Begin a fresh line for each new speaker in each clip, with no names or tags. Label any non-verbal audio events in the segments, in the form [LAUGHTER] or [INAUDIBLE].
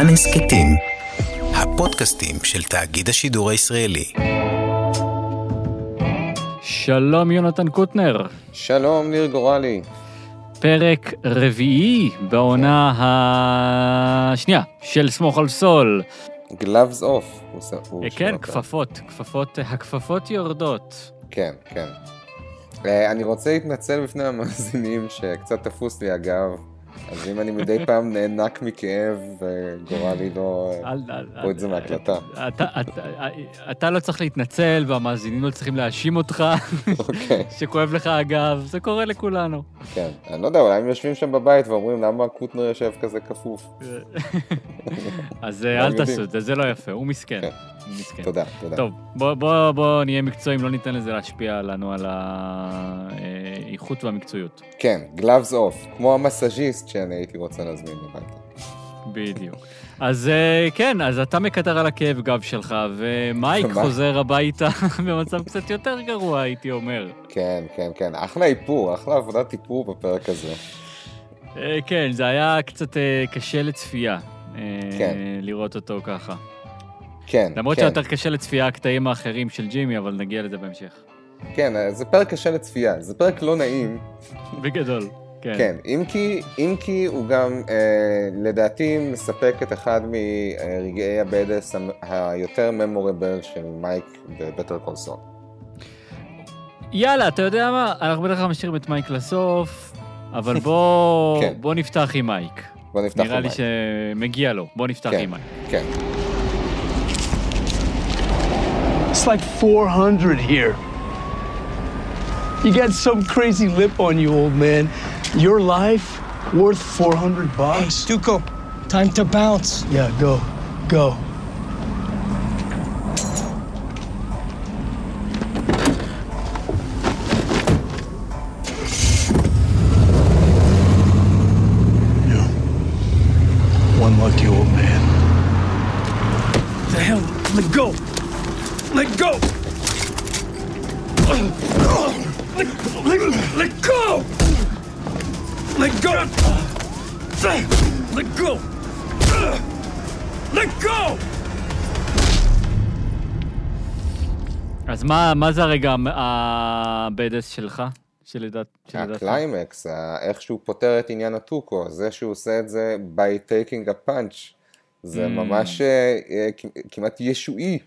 כאן הסכתים, הפודקאסטים של תאגיד השידור הישראלי.
שלום יונתן קוטנר,
שלום, ניר גורלי.
פרק רביעי בעונה השנייה של סמוך על סול.
Gloves off. הוא עושה- הוא
אה, כן. כפפות, כפפות, הכפפות יורדות.
כן, כן. אה, אני רוצה להתנצל בפני המאזינים שקצת תפוס לי הגב, אז אם אני מדי פעם נאנק מכאב וגורלי לא... רואה את זה מההקלטה.
אתה- לא צריך להתנצל והמאזינים לא צריכים להאשים אותך
אוקיי,
שכואב לך הגב, זה קורה לכולנו.
כן. אני לא יודע, אולי הם יושבים שם בבית ואומרים למה קוטנר יושב כזה כפוף. [LAUGHS]
אז אה, אל. תעשו את זה, זה לא יפה, הוא מסכן.
כן.
מסכן.
תודה, תודה.
טוב, בוא, בוא, בוא נהיה מקצועיים, לא ניתן לזה להשפיע לנו על האיכות והמקצועיות.
כן, Gloves off, כמו המסאז'יסט שאני הייתי רוצה להזמין הביתה.
בדיוק. אז אה, כן, אז אתה מקטר על הכאב גב שלך, ומייק? [LAUGHS] חוזר הביתה [LAUGHS] במצב קצת יותר גרוע, הייתי אומר.
כן, כן, כן. אחלה איפור, אחלה עבודת איפור בפרק הזה.
אה, כן, זה היה קצת אה, קשה לצפייה.
כן.
לראות אותו ככה.
כן,
למרות
כן.
שיותר קשה לצפייה הקטעים האחרים של ג'ימי, אבל נגיע לזה בהמשך.
כן, זה פרק קשה לצפייה, זה פרק לא נעים,
בגדול, כן.
כן, אם כי, אם כי הוא גם אה, לדעתי מספק את אחד מרגעי ה badass היותר memorable של מייק ב Better Call Saul.
יאללה, אתה יודע מה? אנחנו בדרך כלל משאירים את מייק לסוף, אבל בוא, [LAUGHS]
כן.
בוא נפתח עם מייק.
בוא נפתח
נראה
עם
לי
מייק.
שמגיע לו. בוא נפתח
כן.
עם מייק.
כן,
It's like 400 here. You got some crazy lip on you, old man. Your life worth 400 bucks?
Duco, time to bounce.
Yeah, go. Go. One lucky old man.
The hell? Let go. Let go. Let, let, let go. Let go. Let go. Let go.
אז מה, מה זה הרגע ה badass שלך? שלדעת...
הקליימקס, ה- איך שהוא פותר את עניין הטוקו, זה שהוא עושה את זה by taking a punch, זה
Mm.
ממש אה, אה, כמעט ישועי.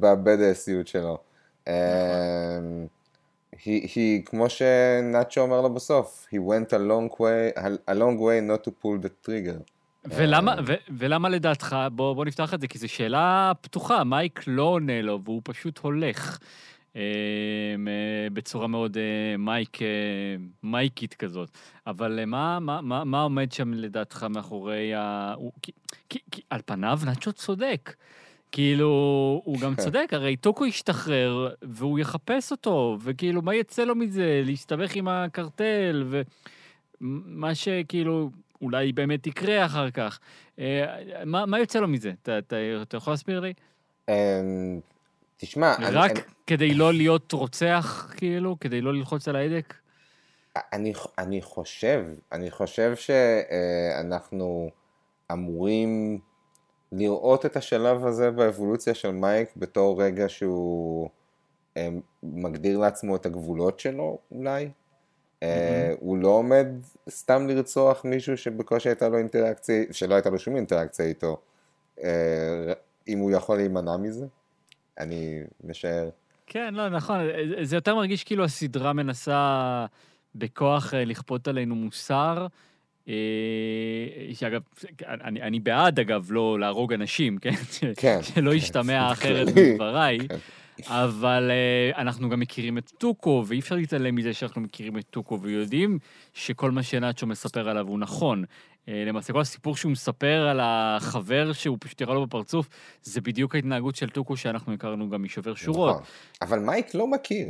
בבדסיות שלו. היא, היא, כמו שנאצ'ו אומר לו בסוף, he went a long way, a long way not to pull the trigger.
ולמה, ו, ולמה לדעתך, בוא, בוא נפתח את זה, כי זו שאלה פתוחה, מייק לא עונה לו, והוא פשוט הולך אה, אה, בצורה מאוד אה, מייק, אה, מייקית כזאת. אבל מה, מה, מה, מה עומד שם לדעתך מאחורי ה... הוא, כי, כי, כי על פניו נאצ'ו צודק. כאילו, הוא גם צודק, הרי טוקו ישתחרר, והוא יחפש אותו, וכאילו, מה יצא לו מזה? להסתבך עם הקרטל, ומה שכאילו, אולי באמת יקרה אחר כך. אה, מה, מה יוצא לו מזה? אתה, אתה, אתה יכול להסביר לי?
אה, תשמע,
רק
אני-
כדי לא להיות רוצח, כאילו? כדי לא ללחוץ על ההדק?
אני, אני חושב, אני חושב שאנחנו אמורים לראות את השלב הזה באבולוציה של מייק בתור רגע שהוא אה, מגדיר לעצמו את הגבולות שלו אולי. אה, הוא לא עומד סתם לרצוח מישהו שבקושי הייתה לו אינטראקציה, שלא הייתה לו שום אינטראקציה איתו, אה, אם הוא יכול להימנע מזה. אני משער.
כן, לא, נכון. זה יותר מרגיש כאילו הסדרה מנסה בכוח אה, לכפות עלינו מוסר. אה, שאגב, אני, אני בעד, אגב, לא להרוג אנשים, כן?
כן.
שלא ישתמע [LAUGHS] אחרת
כללי.
מדבריי. אבל uh, אנחנו גם מכירים את טוקו, ואי אפשר להתעלם מזה שאנחנו מכירים את טוקו, ויודעים שכל מה שנאצ'ו מספר עליו הוא נכון. Uh, למעשה, כל הסיפור שהוא מספר על החבר שהוא פשוט ירה לו בפרצוף, זה בדיוק ההתנהגות של טוקו שאנחנו הכרנו גם משובר שורות.
נכון. אבל מייק לא מכיר.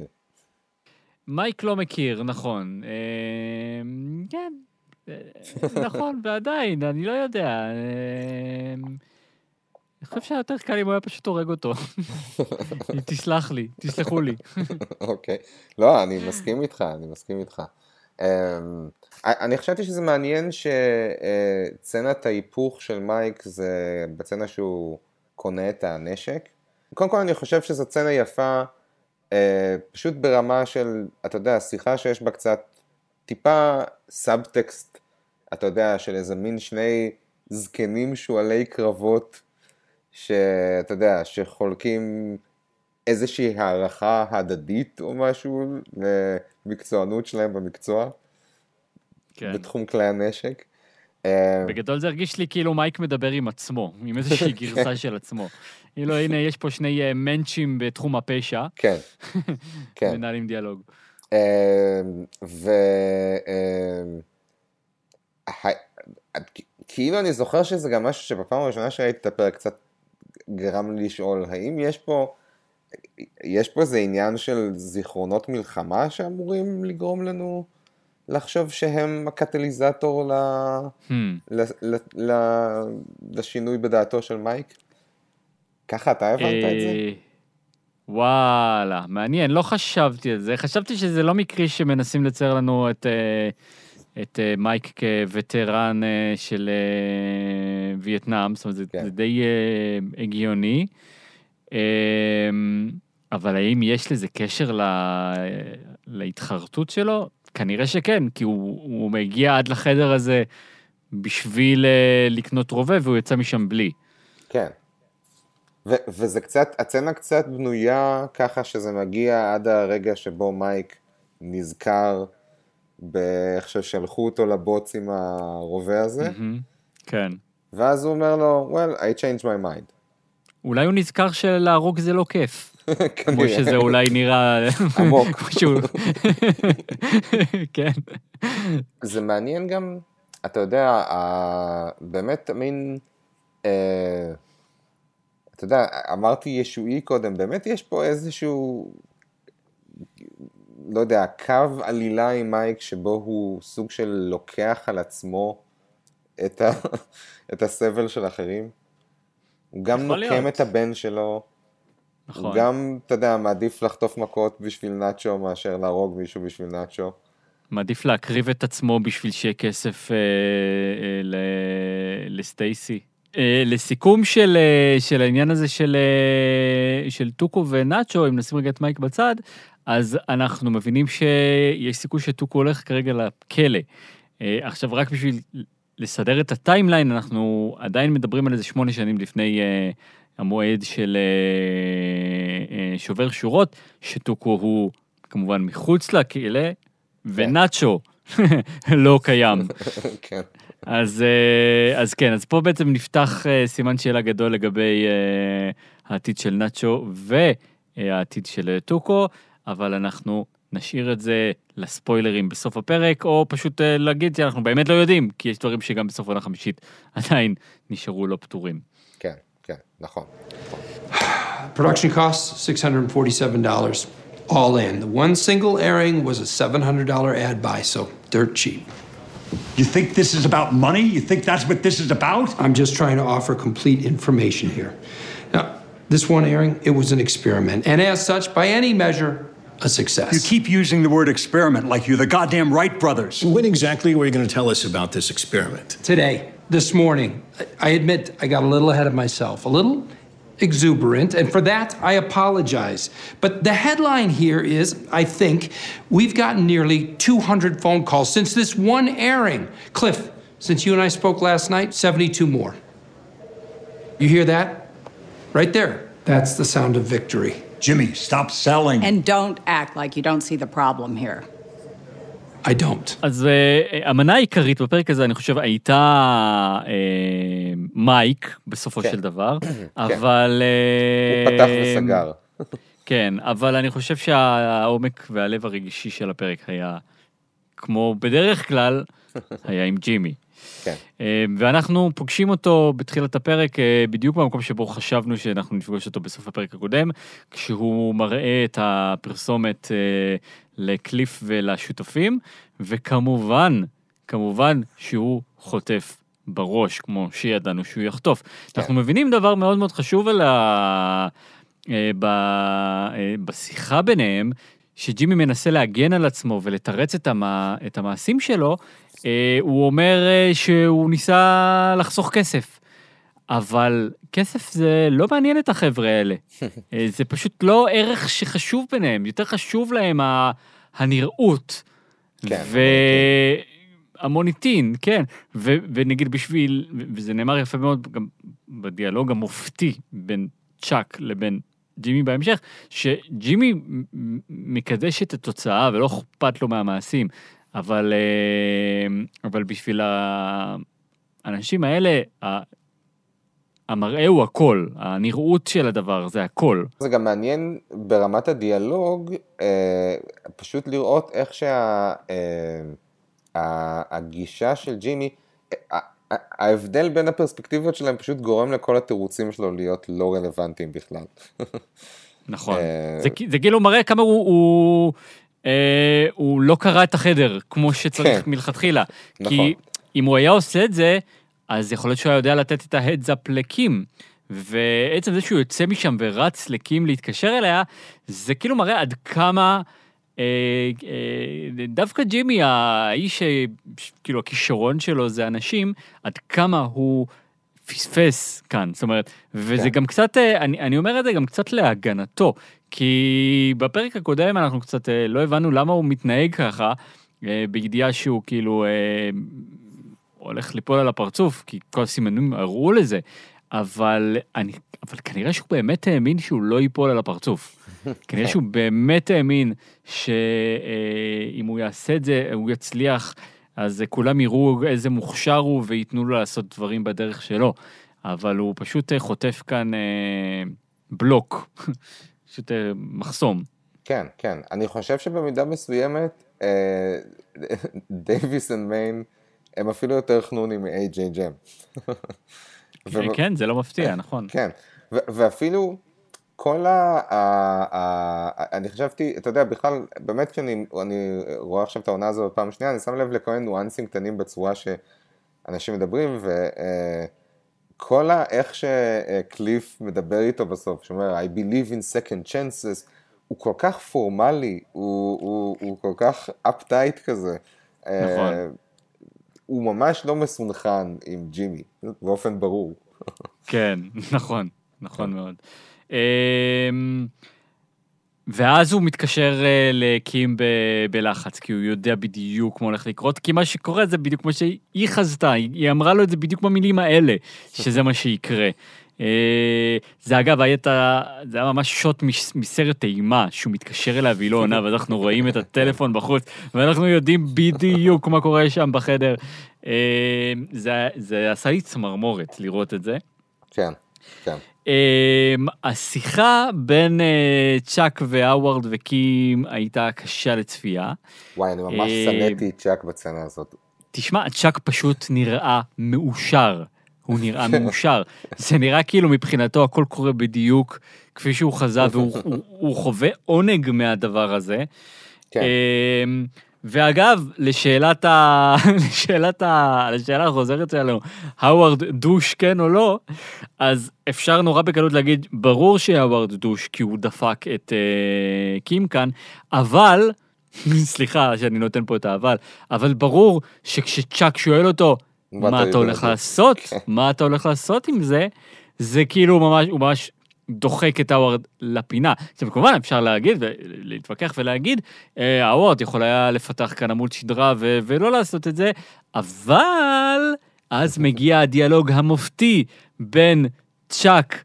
מייק לא מכיר, נכון. אה, כן, נכון, ועדיין, אני לא יודע. אה, אני חושב שהיה יותר קל אם הוא היה פשוט הורג אותו. [LAUGHS] תסלח לי, תסלחו לי.
אוקיי. לא, אני מסכים איתך, אני מסכים איתך. אמ, אני חשבתי שזה מעניין שצנת ההיפוך של מייק זה בצנה שהוא קונה את הנשק. קודם כל אני חושב שזו סצנה יפה, אה, פשוט ברמה של, אתה יודע, שיחה שיש בה קצת טיפה סאבטקסט, אתה יודע, של איזה מין שני זקנים שועלי קרבות, שאתה יודע, שחולקים איזושהי הערכה הדדית או משהו למקצוענות שלהם במקצוע,
כן.
בתחום כלי הנשק. אה,
בגדול זה הרגיש לי כאילו מייק מדבר עם עצמו, עם איזושהי [LAUGHS] גרסה של עצמו. כאילו, הנה, יש פה שני אה, מענצ'ים בתחום הפשע,
כן, [LAUGHS] כן.
מנהלים דיאלוג.
אה, ו... כאילו אני זוכר שזה גם משהו שבפעם הראשונה שראיתי את הפרק קצת גרם לי לשאול, האם יש פה, יש פה איזה עניין של זיכרונות מלחמה שאמורים לגרום לנו לחשוב שהם הקטליזטור ל...
Hmm.
ל... ל... ל... לשינוי בדעתו של מייק? ככה אתה הבנת את זה?
אה, וואלה, מעניין, לא חשבתי על זה. חשבתי שזה לא מקרי שמנסים לצייר לנו את, אה, את אה, מייק כווטרן אה, של אה, וייטנאם, זאת אומרת, זה,
כן.
זה די הגיוני. אה, אבל האם יש לזה קשר ל, להתחרטות שלו? כנראה שכן, כי הוא, הוא מגיע עד לחדר הזה בשביל לקנות רובה והוא יצא משם בלי.
כן. ו- וזה קצת, הצצנה קצת בנויה ככה שזה מגיע עד הרגע שבו מייק נזכר באיך ששלחו אותו לבוץ עם הרובה הזה.
כן.
ואז הוא אומר לו, well, I changed my mind.
אולי הוא נזכר שלהרוג זה לא כיף. [LAUGHS] כמו
כנראה.
שזה אולי נראה...
עמוק. [LAUGHS]
כמו [LAUGHS] כן.
זה מעניין גם, אתה יודע, באמת מין, אה, אתה יודע, אמרתי ישועי קודם, באמת יש פה איזשהו, לא יודע, קו עלילה עם מייק שבו הוא סוג של לוקח על עצמו את, ה, [LAUGHS] את הסבל של אחרים. הוא גם נוקם
להיות.
את הבן שלו, הוא
נכון.
גם, אתה יודע, מעדיף לחטוף מכות בשביל נאצ'ו מאשר להרוג מישהו בשביל נאצ'ו.
מעדיף להקריב את עצמו בשביל שיהיה כסף אה, אה, ל- לסטייסי. אה, לסיכום של, אה, של העניין הזה של, אה, של טוקו ונאצ'ו, אם נשים רגע את מייק בצד, אז אנחנו מבינים שיש סיכוי שטוקו הולך כרגע לכלא. אה, עכשיו, רק בשביל לסדר את הטיימליין, אנחנו עדיין מדברים על איזה שמונה שנים לפני אה, המועד של אה, אה, שובר שורות, שטוקו הוא כמובן מחוץ לכלא, ונאצ'ו [LAUGHS] לא קיים. [LAUGHS]
כן.
אז, אה, אז כן, אז פה בעצם נפתח אה, סימן שאלה גדול לגבי אה, העתיד של נאצ'ו והעתיד של אה, טוקו, אבל אנחנו נשאיר את זה לספוילרים בסוף הפרק, או פשוט אה, להגיד שאנחנו באמת לא יודעים, כי יש דברים שגם בסוף עונה חמישית עדיין נשארו לא פתורים.
כן, כן, נכון.
Production costs $647, all in. The one single airing was a $700 ad buy, so dirt cheap.
You think this is about money? You think that's what this is about?
I'm just trying to offer complete information here. Now, this one airing, it was an experiment, and as such, by any measure, a success.
You keep using the word experiment like you're the goddamn Wright brothers.
When exactly were you going to tell us about this experiment?
Today, this morning, I- I admit I got a little ahead of myself, a little exuberant, and for that I apologize. But the headline here is I think we've gotten nearly 200 phone calls since this one airing. Cliff, since you and I spoke last night, 72 more. You hear that? Right there. That's the sound of victory.
Jimmy, stop selling.
And don't act like you don't see the problem here.
I don't.
אז אה, המנה העיקרית בפרק הזה, אני חושב, הייתה אה, מייק, בסופו
כן.
של דבר, אבל...
הוא
אה,
פתח וסגר.
כן, אבל אני חושב שהעומק והלב הרגשי של הפרק היה, כמו בדרך כלל, היה עם ג'ימי.
כן.
אה, ואנחנו פוגשים אותו בתחילת הפרק אה, בדיוק במקום שבו חשבנו שאנחנו נפגוש אותו בסוף הפרק הקודם, כשהוא מראה את הפרסומת אה, לקליף ולשותפים, וכמובן, כמובן שהוא חוטף בראש, כמו שידענו שהוא יחטוף. אנחנו מבינים דבר מאוד מאוד חשוב על ה... ב... בשיחה ביניהם, שג'ימי מנסה להגן על עצמו ולתרץ את, המע... את המעשים שלו, הוא אומר אה, שהוא ניסה לחסוך כסף. אבל כסף זה לא מעניין את החבר'ה האלה. [LAUGHS] אה, זה פשוט לא ערך שחשוב ביניהם, יותר חשוב להם. הנראות.
כן,
המוניטין, כן. ו- ונגיד בשביל, וזה נאמר יפה מאוד גם בדיאלוג המופתי בין צ'אק לבין ג'ימי בהמשך, שג'ימי מקדש את התוצאה ולא אכפת לו מהמעשים, אבל, אה, אבל בשביל האנשים האלה, המראה הוא הכל, הנראות של הדבר זה הכל.
זה גם מעניין ברמת הדיאלוג, אה, פשוט לראות איך שהגישה שה, של ג'ימי, אה, ההבדל בין הפרספקטיבות שלהם פשוט גורם לכל התירוצים שלו להיות לא רלוונטיים בכלל.
נכון, זה, זה כאילו מראה כמה הוא, הוא, אה, הוא לא קרא את החדר כמו שצריך כן. מלכתחילה. נכון. כי אם הוא היה עושה את זה, אז יכול להיות שהוא היה יודע לתת את ההדזאפ לקים. ועצם זה שהוא יוצא משם ורץ לקים להתקשר אליה, זה כאילו מראה עד כמה... אה, אה, דווקא ג'ימי, האיש, כאילו הכישרון שלו זה אנשים, עד כמה הוא פספס כאן, זאת אומרת, וזה כן. גם קצת, אה, אני, אני אומר את זה גם קצת להגנתו, כי בפרק הקודם אנחנו קצת לא הבנו למה הוא מתנהג ככה, בידיעה שהוא כאילו הולך ליפול על הפרצוף, כי כל הסימנים הראו לזה, אבל, אני, אבל כנראה שהוא באמת האמין שהוא לא ייפול על הפרצוף. [LAUGHS] כנראה שהוא באמת האמין שאם הוא יעשה את זה, הוא יצליח, אז כולם יראו איזה מוכשר הוא וייתנו לו לעשות דברים בדרך שלו. אבל הוא פשוט חוטף כאן אה, בלוק, [LAUGHS] פשוט אה, מחסום.
כן, כן. אני חושב שבמידה מסוימת, אה, [LAUGHS] Davis and Main, הם אפילו יותר חנונים מ-AJ ג'ם.
כן, זה לא מפתיע, נכון.
כן, ואפילו כל ה... אני חשבתי, אתה יודע, בכלל, באמת כשאני רואה עכשיו את העונה הזו בפעם שנייה, אני שם לב לכל מיני ניואנסים קטנים בצורה שאנשים מדברים, וכל ה... איך שקליף מדבר איתו בסוף, שאומר, I believe in second chances, הוא כל כך פורמלי, הוא, הוא, הוא כל כך uptight כזה.
נכון.
הוא ממש לא מסונכן עם ג'ימי, באופן ברור.
כן, נכון, נכון מאוד. אמ, ואז הוא מתקשר אה, לקים בלחץ, כי הוא יודע בדיוק מה הולך לקרות, כי מה שקורה זה בדיוק כמו שהיא חזתה, היא אמרה לו את זה בדיוק במילים האלה, שזה מה שיקרה. אה, זה אגב, היית, זה היה ממש שוט מסרט אימה, שהוא מתקשר אליה והיא לא עונה, ואז אנחנו רואים את הטלפון בחוץ, ואנחנו יודעים בדיוק מה קורה שם בחדר. אה, זה, זה עשה לי צמרמורת לראות את זה.
כן, כן.
אה, השיחה בין צ'אק והאווארד וקים הייתה קשה לצפייה.
וואי, אני ממש שנאתי את צ'אק בצנה הזאת.
תשמע, צ'אק פשוט נראה מאושר. הוא נראה מאושר. זה נראה כאילו מבחינתו הכל קורה בדיוק כפי שהוא חזה, והוא הוא, הוא חווה עונג מהדבר הזה. כן. ואגב, לשאלת ה... [LAUGHS] לשאלת ה... לשאלה החוזרת שלנו, האווארד דוש כן או לא, אז אפשר נורא בקלות להגיד, ברור שהאווארד דוש כי הוא דפק את uh, קים כאן, אבל, [LAUGHS] סליחה שאני נותן פה את האבל, אבל ברור שכשצ'אק שואל אותו, מה אתה הולך לעשות? מה אתה הולך לעשות עם זה? זה כאילו ממש, הוא ממש דוחק את האווארד לפינה. עכשיו כמובן אפשר להגיד ולהתווכח ולהגיד, אה, האווארד יכול היה לפתח כאן עמוד שדרה ו- ולא לעשות את זה, אבל אז מגיע הדיאלוג המופתי בין צ'אק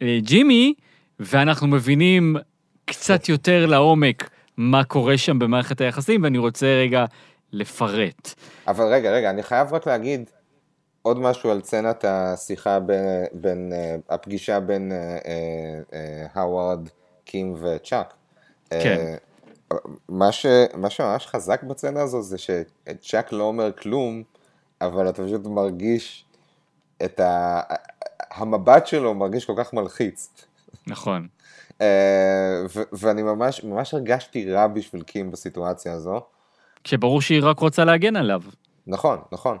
לג'ימי, ואנחנו מבינים קצת יותר לעומק מה קורה שם במערכת היחסים, ואני רוצה רגע לפרט.
אבל רגע, רגע, אני חייב רק להגיד עוד משהו על סצנת השיחה בין, בין uh, הפגישה בין הווארד, uh, uh, קים וצ'אק.
כן.
מה, ש, מה שממש חזק בצנה הזו זה שצ'אק לא אומר כלום, אבל אתה פשוט מרגיש את ה... המבט שלו מרגיש כל כך מלחיץ.
נכון.
ו- ואני ממש, ממש הרגשתי רע בשביל קים בסיטואציה הזו.
כשברור שהיא רק רוצה להגן עליו.
נכון, נכון.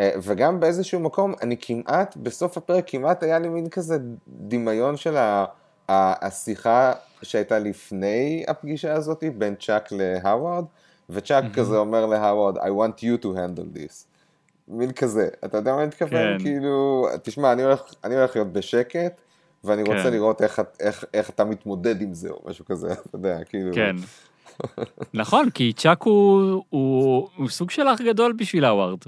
אה, וגם באיזשהו מקום, אני כמעט, בסוף הפרק כמעט היה לי מין כזה דמיון של ה- השיחה שהייתה לפני הפגישה הזאת בין צ'אק להווארד, וצ'אק כזה אומר להווארד, I want you to handle this. מין כזה, אתה יודע מה אני מתכוון?
כן.
כאילו, תשמע, אני הולך, אני הולך להיות בשקט, ואני רוצה
כן.
לראות איך, איך, איך אתה מתמודד עם זה, או משהו כזה, [LAUGHS] אתה יודע, כאילו...
כן. [LAUGHS] נכון, כי צ'אק הוא, הוא, הוא סוג של אח גדול בשביל האווארד.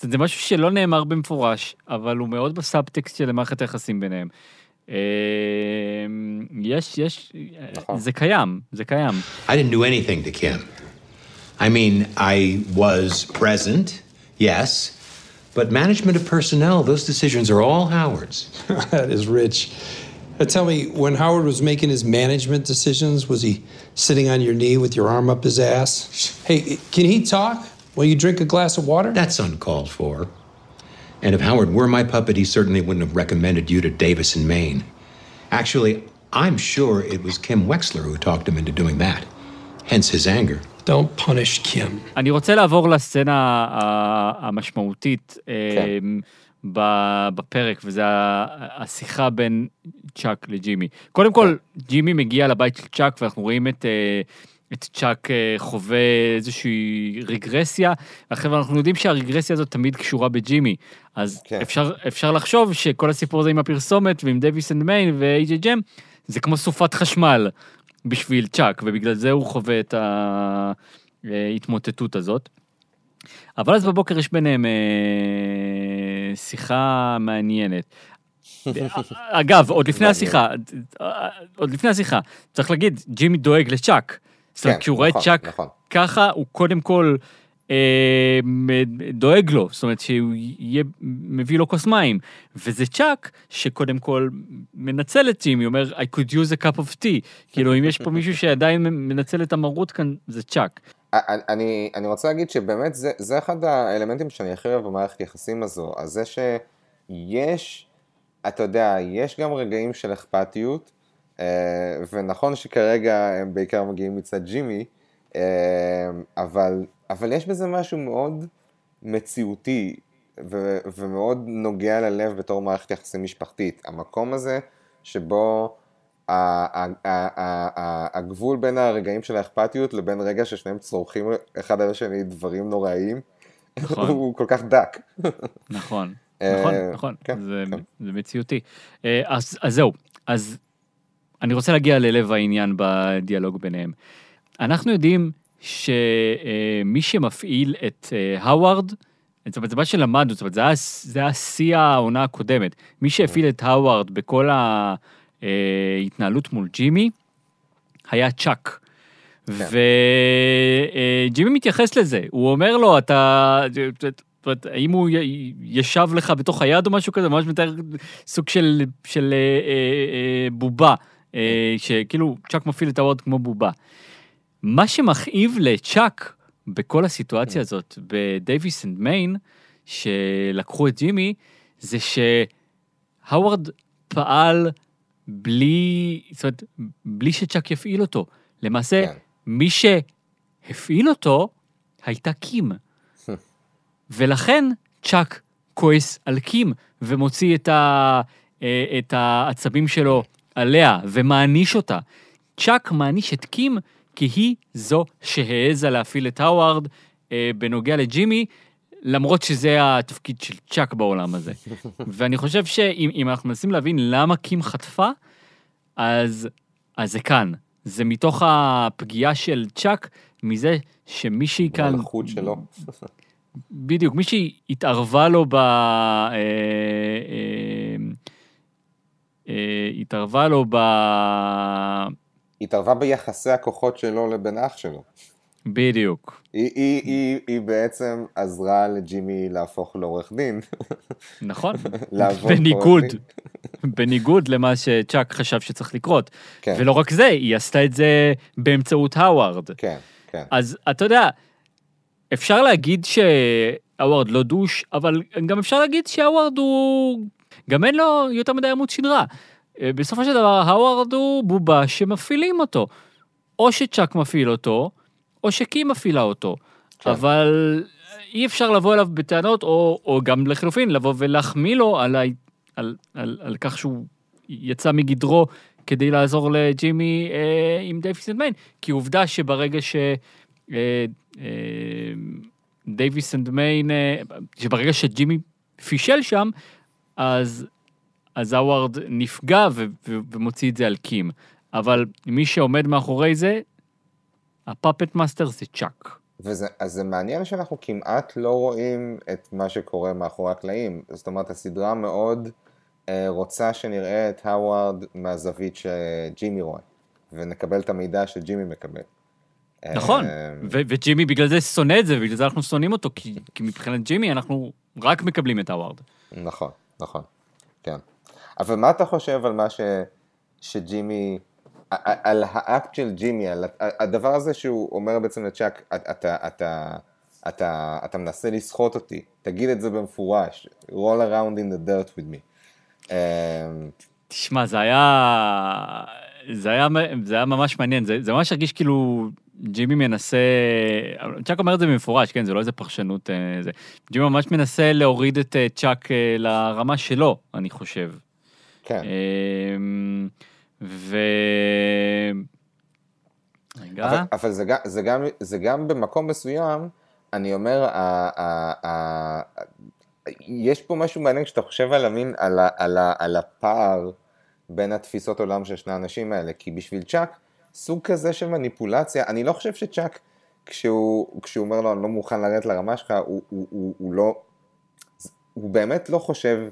זה, זה משהו שלא נאמר במפורש, אבל הוא מאוד בסאבטקסט של מערכת היחסים ביניהם. אה, יש, יש, זה קיים, זה קיים.
I didn't do anything to Kim. I mean, I was present, yes, but management of personnel, those decisions are all Howard's. [LAUGHS]
that is rich. Uh, tell me, when Howard was making his management decisions, was he sitting on your knee with your arm up his ass? Hey, can he talk While you drink a glass of water?
That's uncalled for. And if Howard were my puppet, he certainly wouldn't have recommended you to Davis in Maine. Actually, I'm sure it was Kim Wexler who talked him into doing that. Hence his anger.
Don't punish Kim.
אני רוצה לעבור לסצנה המשמעותית
כן.
אה, בפרק, וזה השיחה בין צ'אק לג'ימי. קודם כל, ג'ימי מגיע לבית של צ'אק, ואנחנו רואים את... אה, את צ'אק אה, חווה איזושהי רגרסיה, עכשיו אנחנו יודעים שהרגרסיה הזאת תמיד קשורה בג'ימי, אז
כן.
אפשר, אפשר לחשוב שכל הסיפור הזה עם הפרסומת ועם Davis and Main ו HHM, זה כמו סופת חשמל בשביל צ'אק, ובגלל זה הוא חווה את ההתמוטטות הזאת. אבל אז בבוקר יש ביניהם אה, שיחה מעניינת. [LAUGHS] אגב, עוד לפני השיחה, עוד לפני השיחה, צריך להגיד, ג'ימי דואג לצ'אק. זאת אומרת,
כן,
כשהוא רואה
נכון,
צ'אק
נכון.
ככה, הוא קודם כל אה, דואג לו, זאת אומרת שהוא יהיה, מביא לו כוס מים. וזה צ'אק שקודם כל מנצל את ג'ימי, אומר, I could use a cup of tea. [LAUGHS] כאילו, אם יש פה מישהו שעדיין מנצל את המרות כאן, זה צ'אק.
אני, אני רוצה להגיד שבאמת זה, זה אחד האלמנטים שאני הכי אוהב במערכת יחסים הזו, אז זה שיש, אתה יודע, יש גם רגעים של אכפתיות, ונכון שכרגע הם בעיקר מגיעים מצד ג'ימי, אה, אבל, אבל יש בזה משהו מאוד מציאותי ו, ומאוד נוגע ללב בתור מערכת יחסים משפחתית. המקום הזה שבו הגבול בין הרגעים של האכפתיות לבין רגע ששניהם צורכים אחד על השני דברים נוראיים,
נכון.
הוא כל כך דק.
נכון,
אה,
נכון, נכון,
כן,
זה,
כן.
זה מציאותי. אה, אז, אז זהו, אז אני רוצה להגיע ללב העניין בדיאלוג ביניהם. אנחנו יודעים שמי שמפעיל את אה, האווארד, זאת אומרת, זה מה שלמדנו, זאת אומרת, זה היה- זה היה שיא העונה הקודמת. מי שהפעיל את האווארד בכל ההתנהלות מול ג'ימי, היה צ'אק. וג'ימי מתייחס לזה, הוא אומר לו, אתה... זאת אומרת, האם הוא ישב לך בתוך היד או משהו כזה, ממש מתאר סוג של, של אה, אה, אה, בובה, אה, שכאילו צ'אק מפעיל את הוורד כמו בובה. מה שמכאיב לצ'אק בכל הסיטואציה הזאת ב Davis and Main, שלקחו את ג'ימי, זה שהווארד פעל בלי, זאת אומרת, בלי שצ'אק יפעיל אותו. למעשה,
כן.
מי שהפעיל אותו הייתה קים. ולכן צ'אק כועס על קים ומוציא את, ה, אה, את העצבים שלו עליה ומעניש אותה. צ'אק מעניש את קים כי היא זו שהעזה להפעיל את האווארד אה, בנוגע לג'ימי, למרות שזה התפקיד של צ'אק בעולם הזה. [LAUGHS] ואני חושב שאם אם אנחנו מנסים להבין למה קים חטפה, אז, אז זה כאן. זה מתוך הפגיעה של צ'אק, מזה שמישהי כאן...
המלכות שלו.
בדיוק, מישהי התערבה לו ב... אה, אה, התערבה לו ב...
התערבה ביחסי הכוחות שלו לבין אח שלו.
בדיוק,
היא, היא, היא, היא בעצם עזרה לג'ימי להפוך לעורך דין.
נכון. [LAUGHS] בניגוד, בניגוד למה שצ'אק חשב שצריך לקרות.
כן.
ולא רק זה, היא עשתה את זה באמצעות האווארד.
כן, כן.
אז אתה יודע, אפשר להגיד שהאווארד לא דוש, אבל גם אפשר להגיד שהאווארד הוא... גם אין לו יותר מדי עמוד שדרה. אה, בסופו של דבר, האווארד הוא בובה שמפעילים אותו. או שצ'אק מפעיל אותו, או שקים מפעילה אותו.
כן.
אבל אי אפשר לבוא אליו בטענות, או, או גם לחלופין, לבוא ולהחמיא לו על, ה... על, על, על כך שהוא יצא מגדרו כדי לעזור לג'ימי אה, עם Davis and Main, כי עובדה שברגע ש... אה, אה, Davis and Main, אה, שברגע שג'ימי פישל שם, אז, אז האווארד נפגע ו, ו, ומוציא את זה על קים. אבל מי שעומד מאחורי זה, ה puppet master זה צ'אק.
וזה, אז זה מעניין שאנחנו כמעט לא רואים את מה שקורה מאחורי הקלעים. זאת אומרת, הסדרה מאוד אה, רוצה שנראה את האווארד מהזווית שג'ימי רואה, ונקבל את המידע שג'ימי מקבל.
נכון,
אה,
ו- וג'ימי בגלל זה שונא את זה, ובגלל זה אנחנו שונאים אותו, כי, כי מבחינת ג'ימי אנחנו רק מקבלים את האווארד.
נכון, נכון, כן. אבל מה אתה חושב על מה ש, שג'ימי, על האקט של ג'ימי, על הדבר הזה שהוא אומר בעצם לצ'אק, אתה, אתה, אתה, אתה, אתה מנסה לסחוט אותי, תגיד את זה במפורש, roll around in the dirt with me. אמ,
תשמע, זה היה... זה היה, זה היה ממש מעניין, זה, זה ממש הרגיש כאילו ג'ימי מנסה, צ'אק אומר את זה במפורש, כן, זה לא איזה פרשנות, אה, זה. ג'ימי ממש מנסה להוריד את אה, צ'אק אה, לרמה שלו, אני חושב.
כן.
ו... רגע.
אבל, אבל זה, זה, גם, זה גם במקום מסוים, אני אומר, ה, ה, ה, יש פה משהו מעניין כשאתה חושב על המין, על, על, ה, על הפער בין התפיסות עולם של שני האנשים האלה, כי בשביל צ'אק, סוג כזה של מניפולציה, אני לא חושב שצ'אק, כשהוא, כשהוא אומר לו, אני לא מוכן לרדת לרמה שלך, הוא, הוא, הוא, הוא לא, הוא באמת לא חושב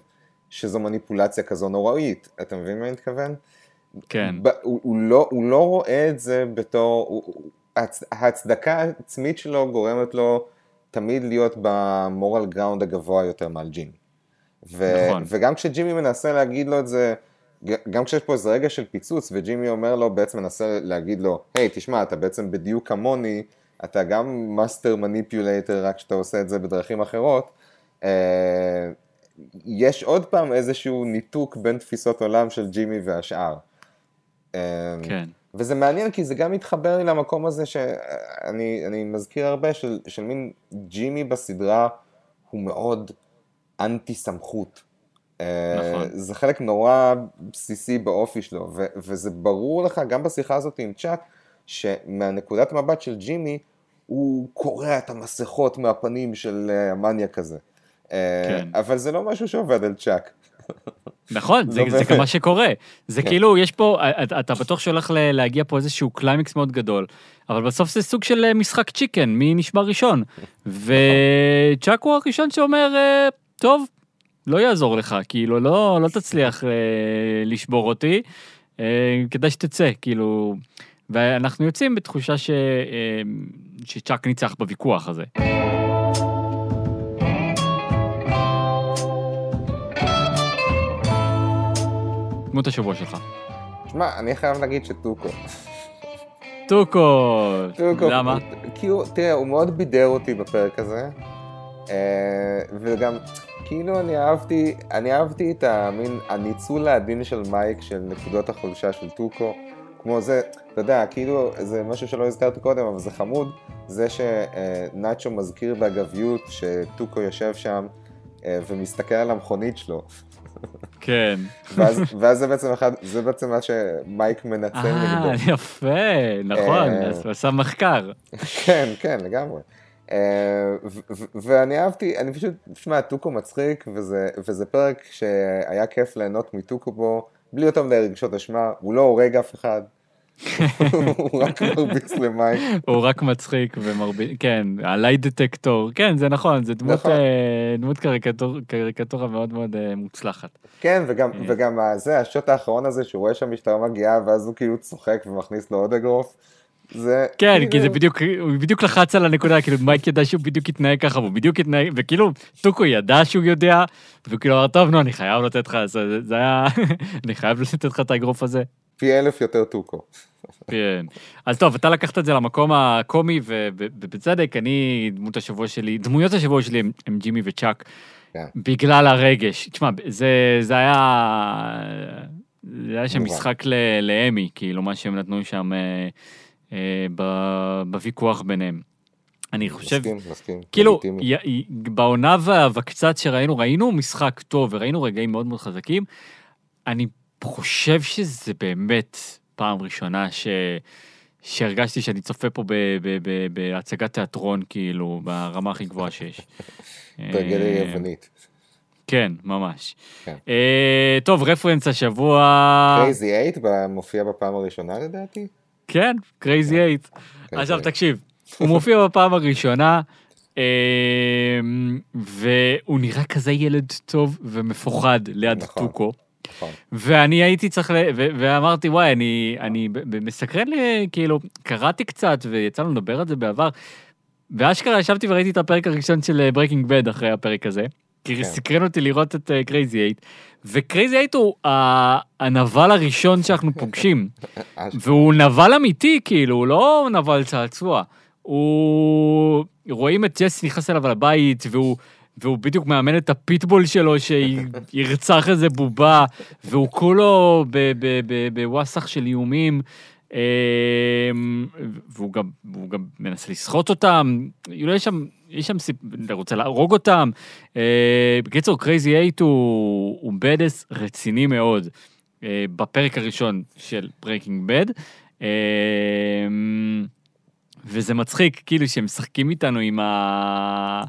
שזו מניפולציה כזו נוראית, אתה מבין מה אני מתכוון?
כן.
ב, הוא, הוא, לא, הוא לא רואה את זה בתור, הוא, הצ, ההצדקה העצמית שלו גורמת לו תמיד להיות במורל גראונד הגבוה יותר מעל ג'ימי. ו,
נכון.
וגם כשג'ימי מנסה להגיד לו את זה, גם כשיש פה איזה רגע של פיצוץ, וג'ימי אומר לו, בעצם מנסה להגיד לו, היי, hey, תשמע, אתה בעצם בדיוק כמוני, אתה גם master manipulator, רק שאתה עושה את זה בדרכים אחרות. אה, יש עוד פעם איזשהו ניתוק בין תפיסות עולם של ג'ימי והשאר. אה,
כן.
וזה מעניין כי זה גם מתחבר לי למקום הזה שאני מזכיר הרבה של, של מין ג'ימי בסדרה הוא מאוד אנטי סמכות.
נכון.
זה חלק נורא בסיסי באופי שלו, ו- וזה ברור לך גם בשיחה הזאת עם צ'אק, שמהנקודת מבט של ג'ימי, הוא קורע את המסכות מהפנים של המניאק הזה.
כן.
אבל זה לא משהו שעובד על צ'אק.
נכון, [LAUGHS] זה,
לא
זה. גם מה שקורה. זה
כן.
כאילו, יש פה, אתה, בטוח שהולך להגיע פה איזשהו קליימקס מאוד גדול, אבל בסוף זה סוג של אה, משחק צ'יקן, מי נשמע ראשון. [LAUGHS] וצ'אק הוא הראשון שאומר, אה, טוב, לא יעזור לך, כאילו, לא, לא תצליח אה, לשבור אותי, אה, כדאי שתצא, כאילו... ואנחנו יוצאים בתחושה ש, אה, שצ'אק ניצח בוויכוח הזה. דמות השבוע שלך.
שמע, אני חייב להגיד שטוקו.
טוקו!
טוקו.
למה?
כי הוא, תראה, הוא מאוד בידר אותי בפרק הזה, וגם, כאילו אני אהבתי, אני אהבתי את המין, הניצול העדין של מייק של נקודות החולשה של טוקו, כמו זה, אתה יודע, כאילו, זה משהו שלא הזכרתי קודם, אבל זה חמוד, זה שנאצ'ו מזכיר באגביות שטוקו יושב שם אה, ומסתכל על המכונית שלו.
כן.
ואז, ואז זה בעצם אחד, זה בעצם מה שמייק מנצל נגדו.
אה, יפה, נכון,
אה,
אז הוא עשה מחקר.
כן, כן, לגמרי. אה, ואני אהבתי, אני פשוט, שמע, טוקו מצחיק, וזה, וזה פרק שהיה כיף ליהנות מטוקו בו, בלי יותר מדי רגשות אשמה, הוא לא הורג אף אחד. הוא רק מרביץ למייק.
הוא רק מצחיק ומרביץ, כן, הליי דטקטור, כן, זה נכון, זה דמות,
נכון.
אה, דמות קריקטור, קריקטורה מאוד מאוד אה, מוצלחת.
כן, וגם, וגם זה, השוט האחרון הזה, שהוא רואה שהמשטרה מגיעה, ואז הוא כאילו צוחק ומכניס לו עוד אגרוף. זה...
כן,
כאילו-
כי זה בדיוק, הוא בדיוק לחץ על הנקודה, כאילו מייק ידע שהוא בדיוק יתנהג ככה, והוא בדיוק יתנהג, וכאילו, טוקו ידע שהוא יודע, והוא כאילו אמר, טוב, נו, אני חייב לתת לך, זה, זה היה, [LAUGHS] אני חייב לתת לך את האגרוף הזה.
פי אלף יותר טוקו.
כן. אז טוב, אתה לקחת את זה למקום הקומי, ובצדק, אני, דמות השבוע שלי, דמויות השבוע שלי הם, הם ג'ימי וצ'אק,
כן.
בגלל הרגש. תשמע, זה, זה היה... זה היה שם. משחק לאמי, כאילו, מה שהם נתנו שם אה, בוויכוח ביניהם. אני חושב,
מסכים, מסכים.
כאילו. י- י- בעונה וה- וקצת שראינו, ראינו משחק טוב וראינו רגעים מאוד מאוד חזקים. אני חושב שזה באמת פעם ראשונה ש... שהרגשתי שאני צופה פה בהצגת תיאטרון, כאילו, ברמה הכי גבוהה שיש.
טרגדיה
אה,
יוונית.
כן, ממש.
כן.
אה, טוב, רפרנס השבוע...
קרייזי אייט מופיע בפעם הראשונה לדעתי?
כן, קרייזי אייט. עכשיו תקשיב, הוא מופיע [LAUGHS] בפעם הראשונה, אה, והוא נראה כזה ילד טוב ומפוחד ליד טוקו.
נכון.
ואני הייתי צריך, ל... ו- ואמרתי, וואי, אני, אני מסקרן לי, כאילו, קראתי קצת, ויצא לנו לדבר על זה בעבר, ואשכרה ישבתי וראיתי את הפרק הראשון של Breaking Bad אחרי הפרק הזה, כי
כן.
סקרן אותי לראות את קרייזי אייט, וקרייזי אייט הוא הנבל הראשון שאנחנו פוגשים, [LAUGHS] והוא נבל אמיתי, כאילו, הוא לא נבל צעצוע. הוא... רואים את ג'סי נכנס אליו לבית, והוא... והוא בדיוק מאמן את הפיטבול שלו שירצח איזה בובה, והוא כולו ב- ב- ב- בוואסח של איומים, אמ, והוא גם, והוא גם מנסה לסחוט אותם, כאילו יש שם, יש שם סיפ... רוצה להרוג אותם. אה, בקיצור, קרייזי אייט הוא, הוא badass רציני מאוד אה, בפרק הראשון של Breaking Bad. וזה מצחיק, כאילו שהם משחקים איתנו עם ה...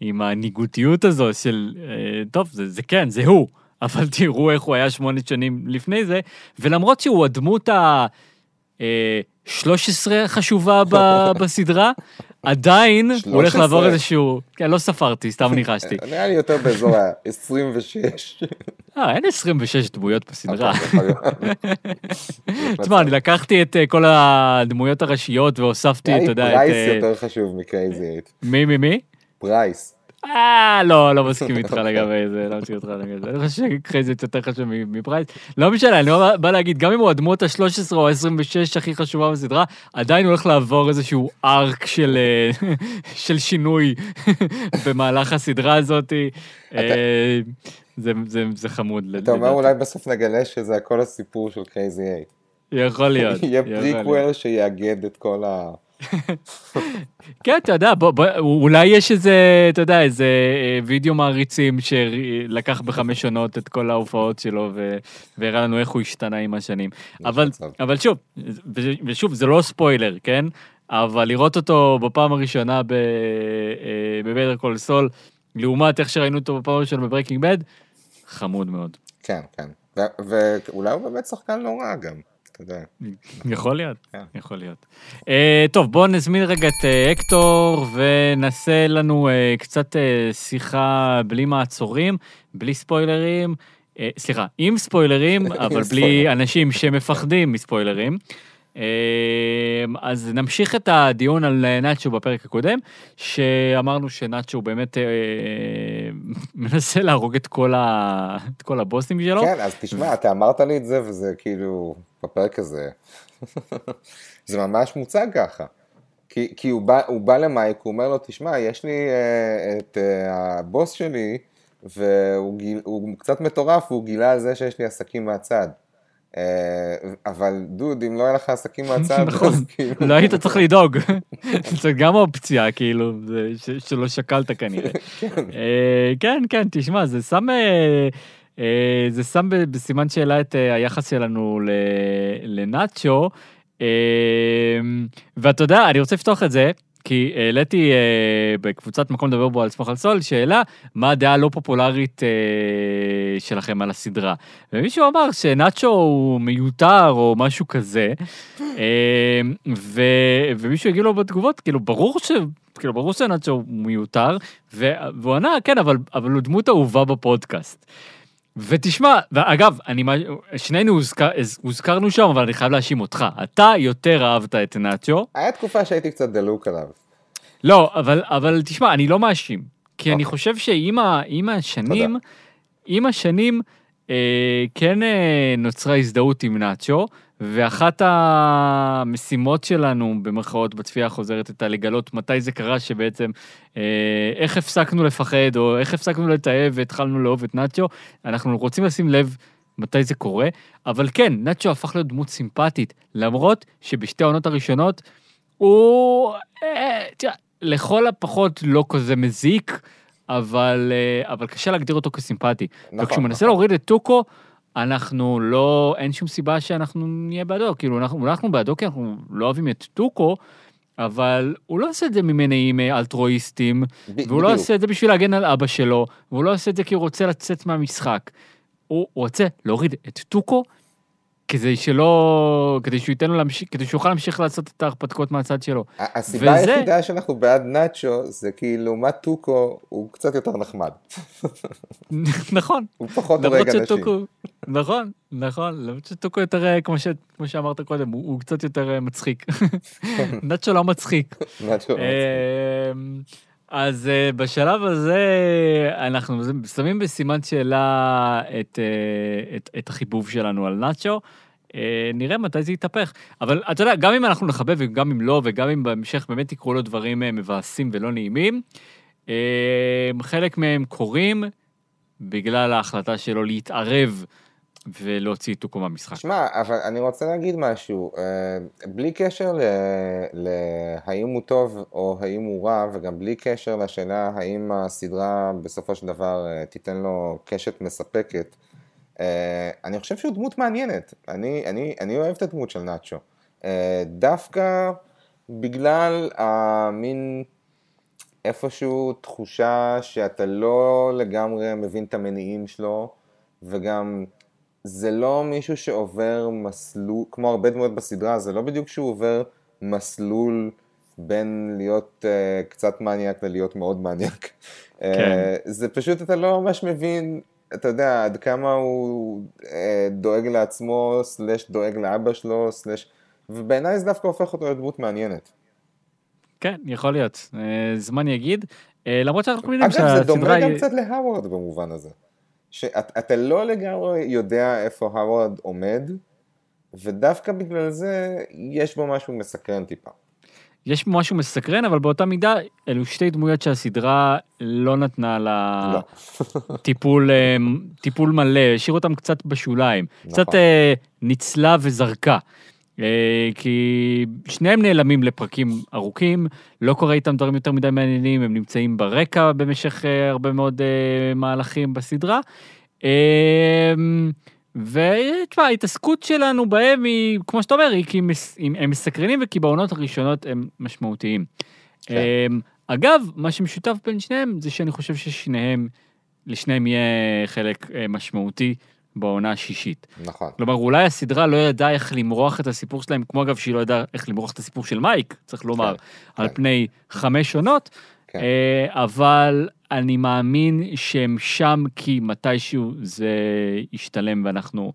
עם הניגותיות הזו של, אה, טוב, זה, זה כן, זה הוא, אבל [LAUGHS] תראו איך הוא היה שמונה שנים לפני זה, ולמרות שהוא הדמות ה... אה, 13 החשובה ב- [LAUGHS] בסדרה, עדיין הוא הולך
13?
לעבור איזשהו... כן, לא ספרתי, סתם [LAUGHS] ניחשתי.
נראה לי יותר באזור ה-26.
אה, אין 26 דמויות בסדרה. [LAUGHS] תשמע, אני לקחתי את אה, כל הדמויות הראשיות והוספתי, אתה יודע, את...
פרייס
אה,
יותר חשוב מקרייזי.
מי, מי, מי?
פרייס.
אה, לא, לא מסכים איתך לגבי זה, לא מסכים איתך לגבי זה. אני חושב שקרייזי יותר חשוב מפרייס. לא משנה, אני בא- להגיד, גם אם הוא הדמות ה-13 או ה-26 הכי חשובה בסדרה, עדיין הולך לעבור איזשהו arc של אה, [LAUGHS] של שינוי [LAUGHS] במהלך הסדרה הזאת. אה, זה- זה- זה חמוד.
אתה אומר אולי בסוף נגלה שזה הכל הסיפור של קרייזי אייט.
יכול להיות. [LAUGHS]
יהיה. פריקוול שיאגד את כל ה... [LAUGHS]
כן, אתה יודע, בוא, בוא, אולי יש איזה, אתה יודע, איזה אה, וידאו מעריצים שלקח בחמש עונות את כל ההופעות שלו ו- והראה לנו איך הוא השתנה עם השנים. אבל, אבל שוב, ושוב, זה לא ספוילר, כן? אבל לראות אותו בפעם הראשונה ב Better Call Saul, לעומת איך שראינו אותו בפעם הראשונה ב Breaking Bad, חמוד מאוד.
כן, כן. ואולי הוא באמת שחקן לא רע גם, אתה יודע.
יכול להיות,
כן.
יכול להיות. Uh, טוב, בואו נזמין רגע את uh, אקטור ונעשה לנו uh, קצת שיחה בלי מעצורים, בלי ספוילרים, סליחה, עם ספוילרים, [LAUGHS] אבל בלי. אנשים שמפחדים מספוילרים. אז נמשיך את הדיון על נאצ'ו בפרק הקודם, שאמרנו שנאצ'ו באמת uh, [LAUGHS] מנסה להרוג את כל, ה... את כל הבוסים שלו.
כן, אז תשמע, אתה אמרת לי את זה, וזה כאילו, בפרק הזה, זה ממש מוצג ככה. כי, כי הוא, בא, הוא בא למייק, הוא אומר לו, תשמע, יש לי אה, את אה, הבוס שלי, והוא גיל, קצת מטורף, והוא גילה על זה שיש לי עסקים מהצד. אה, אבל דוד, אם לא היה לך עסקים [LAUGHS] מהצד,
נכון,
אז כאילו...
לא היית צריך לדאוג. [LAUGHS] זאת גם אופציה, כאילו, שלא שקלת כנראה. [LAUGHS] אה, כן, כן, תשמע, זה שם... אה, זה שם בסימן שאלה את אה, היחס שלנו לנאצ'ו. אה, ואתה יודע, אני רוצה לפתוח את זה, כי העליתי בקבוצת מקום לדבר בו על סמוך על סול, שאלה, מה הדעה הלא פופולרית שלכם על הסדרה? ומישהו אמר שנאצ'ו הוא מיותר או משהו כזה, ו, ומישהו הגיב לו בתגובות, כאילו, ברור ש... כאילו, ברור שנאצ'ו הוא מיותר, והוא ענה, כן, אבל, אבל הוא דמות אהובה בפודקאסט. ותשמע, ואגב, אני, שנינו הוזכר, הוזכרנו שם, אבל אני חייב להאשים אותך. אתה יותר אהבת את נאצ'ו.
היה תקופה שהייתי קצת דלוק עליו.
לא, אבל, אבל תשמע, אני לא מאשים. כי אני חושב שעם השנים, עם השנים, כן אה, נוצרה הזדהות עם נאצ'ו, ואחת המשימות שלנו, במרכאות, בצפייה החוזרת, הייתה לגלות מתי זה קרה שבעצם, אה, איך הפסקנו לפחד, או איך הפסקנו לתעב והתחלנו לאהוב את נאצ'ו. אנחנו רוצים לשים לב מתי זה קורה, אבל כן, נאצ'ו הפך להיות דמות סימפטית, למרות שבשתי העונות הראשונות, הוא, אה, לכל הפחות לא כזה מזיק, אבל, אה, אבל קשה להגדיר אותו כסימפטי.
נכון,
וכשהוא מנסה להוריד את טוקו, אנחנו לא, אין שום סיבה שאנחנו נהיה בעדו, כאילו אנחנו, אנחנו בעדו כי אנחנו לא אוהבים את טוקו, אבל הוא לא עושה את זה ממניעים אה, אלטרואיסטים, והוא לא
בדיוק.
עושה את זה בשביל להגן על אבא שלו, והוא לא עושה את זה כי הוא רוצה לצאת מהמשחק. הוא רוצה להוריד את טוקו, כדי שלא, כדי שהוא ייתן לו להמשיך, כדי שהוא יוכל להמשיך לעשות את ההרפתקאות מהצד שלו.
הסיבה
וזה-
היחידה שאנחנו בעד נאצ'ו זה כי לעומת טוקו הוא קצת יותר נחמד. [LAUGHS]
נכון.
הוא פחות הורג אנשים.
שטוקו, נכון, נכון, למרות שטוקו יותר, אה, כמו, ש, כמו שאמרת קודם, הוא, הוא קצת יותר אה, מצחיק. [LAUGHS] נאצ'ו לא מצחיק.
נאצ'ו לא
אמ, אז אה, בשלב הזה אנחנו שמים בסימן שאלה את, אה, את, את החיבוב שלנו על נאצ'ו. אה, נראה מתי זה יתהפך. אבל אתה יודע, גם אם אנחנו נחבב וגם אם לא, וגם אם בהמשך באמת יקרו לו דברים מבאסים ולא נעימים, אה, חלק מהם קורים בגלל ההחלטה שלו להתערב ולהוציא את טוקו מהמשחק.
שמע, אבל אני רוצה להגיד משהו, אה, בלי קשר להאם הוא טוב או האם הוא רע, וגם בלי קשר לשאלה האם הסדרה בסופו של דבר אה, תיתן לו קשת מספקת, אה, אני חושב שהוא דמות מעניינת, אני, אני, אני אוהב את הדמות של נאצ'ו, דווקא בגלל המין איפשהו תחושה שאתה לא לגמרי מבין את המניעים שלו, וגם זה לא מישהו שעובר מסלול, כמו הרבה דמויות בסדרה, זה לא בדיוק שהוא עובר מסלול בין להיות uh, קצת מניאק ללהיות מאוד מניאק.
כן.
Uh, זה פשוט, אתה לא ממש מבין, אתה יודע, עד כמה הוא uh, דואג לעצמו, סלש דואג לאבא שלו, סלש... ובעיניי זה דווקא הופך אותו לדמות מעניינת.
כן, יכול להיות. אה, זמן יגיד. אה, למרות שאנחנו יודעים
אגב, זה דומה
שהסדרה
גם. קצת להאוורד במובן הזה. שאתה לא לגמרי יודע איפה האוורד עומד, ודווקא בגלל זה יש בו משהו מסקרן טיפה.
יש משהו מסקרן, אבל באותה מידה, אלו שתי דמויות שהסדרה לא נתנה לה
לא. [LAUGHS]
טיפול, אה, טיפול מלא, השאיר אותם קצת בשוליים.
נכון.
קצת אה, ניצלה וזרקה. אה, כי שניהם נעלמים לפרקים ארוכים, לא קורה איתם דברים יותר מדי מעניינים, הם נמצאים ברקע במשך אה, הרבה מאוד אה, מהלכים בסדרה. ותשמע, ההתעסקות שלנו בהם היא, כמו שאתה אומר, היא כי הם מסקרנים וכי בעונות הראשונות הם משמעותיים.
כן.
אגב, מה שמשותף בין שניהם זה שאני חושב ששניהם, לשניהם יהיה חלק משמעותי בעונה השישית.
נכון.
כלומר, אולי הסדרה לא ידעה איך למרוח את הסיפור שלהם, כמו אגב שהיא לא ידעה איך למרוח את הסיפור של מייק, צריך לומר, על
כן.
פני חמש עונות,
כן.
אה, אבל אני מאמין שהם שם כי מתישהו זה ישתלם ואנחנו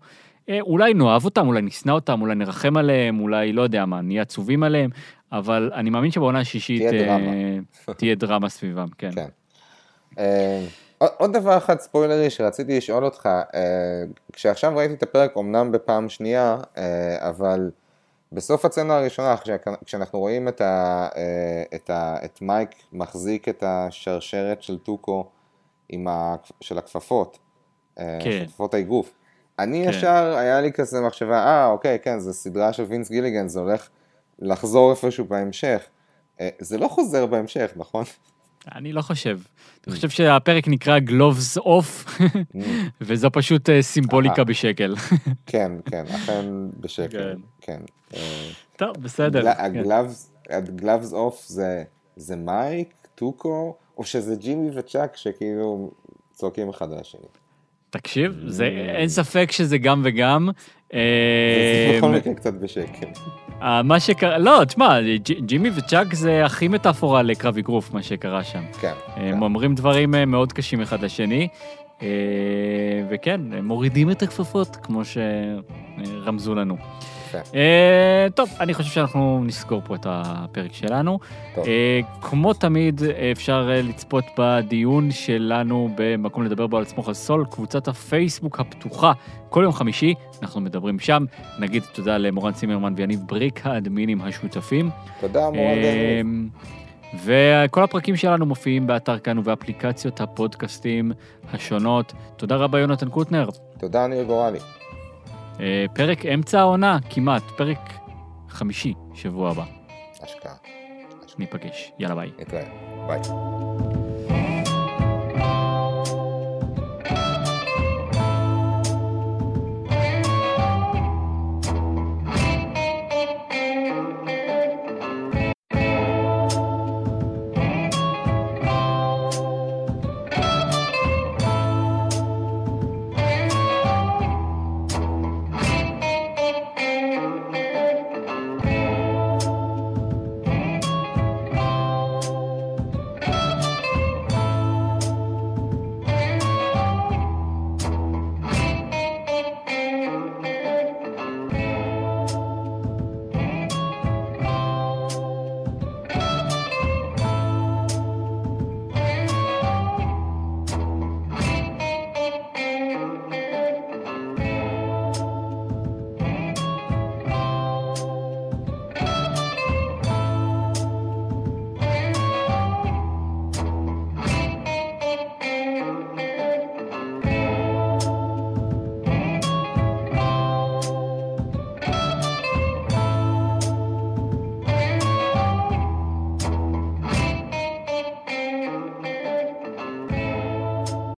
אה, אולי נאהב אותם, אולי נשנא אותם, אולי נרחם עליהם, אולי לא יודע מה, נהיה עצובים עליהם, אבל אני מאמין שבעונה השישית
תהיה דרמה.
אה, תהיה דרמה סביבם, כן.
כן. עוד- דבר אחד ספוילרי שרציתי לשאול אותך, אה, כשעכשיו ראיתי את הפרק אמנם בפעם שנייה, אה, אבל בסוף הצצנה הראשונה, כש- כשאנחנו רואים את, ה, אה, את, ה, את מייק מחזיק את השרשרת של טוקו עם ה, של הכפפות,
כן.
של כפפות האגרוף, אני
כן.
ישר, היה לי כזה מחשבה, אה אוקיי, כן, זו סדרה של וינס גיליגן, זה הולך לחזור איפשהו בהמשך. זה לא חוזר בהמשך, נכון?
אני לא חושב. אני חושב שהפרק נקרא Gloves Off, וזו פשוט אה, סימבוליקה
אהה.
בשקל.
כן, כן, אכן בשקל, כן. אה,
טוב, בסדר. כן.
ה Gloves Off זה, זה מייק, טוקו, או שזה ג'ימי וצ'אק שכאילו צועקים אחד על השני.
תקשיב, זה, אין ספק שזה גם וגם.
זה
אה,
בכל מקרה קצת בשקל.
אה, מה שקרה, לא, תשמע, ג'ימי וצ'אק זה הכי מטאפורה לקרב אגרוף, מה שקרה שם.
כן.
הם אומרים דברים אה, מאוד קשים אחד לשני, אה, וכן, הם מורידים את הכפפות, כמו שרמזו לנו.
יפה.
אה, טוב, אני חושב שאנחנו נסגור פה את הפרק שלנו.
טוב.
אה, כמו תמיד, אה, אפשר אה, לצפות בדיון שלנו במקום לדבר בו על סמוך על סול, קבוצת הפייסבוק הפתוחה. כל יום חמישי אנחנו מדברים שם. נגיד תודה למורן צימרמן ויניב בריק, האדמינים השותפים.
תודה, מורן ויניב.
אמ, וכל הפרקים שלנו מופיעים באתר כאן ובאפליקציות הפודקאסטים השונות. תודה רבה, יונתן קוטנר.
תודה, ניר גורלי.
אה, פרק אמצע העונה, כמעט, פרק חמישי, שבוע הבא.
השקעה.
ניפגש. יאללה ביי.
נתראה. ביי.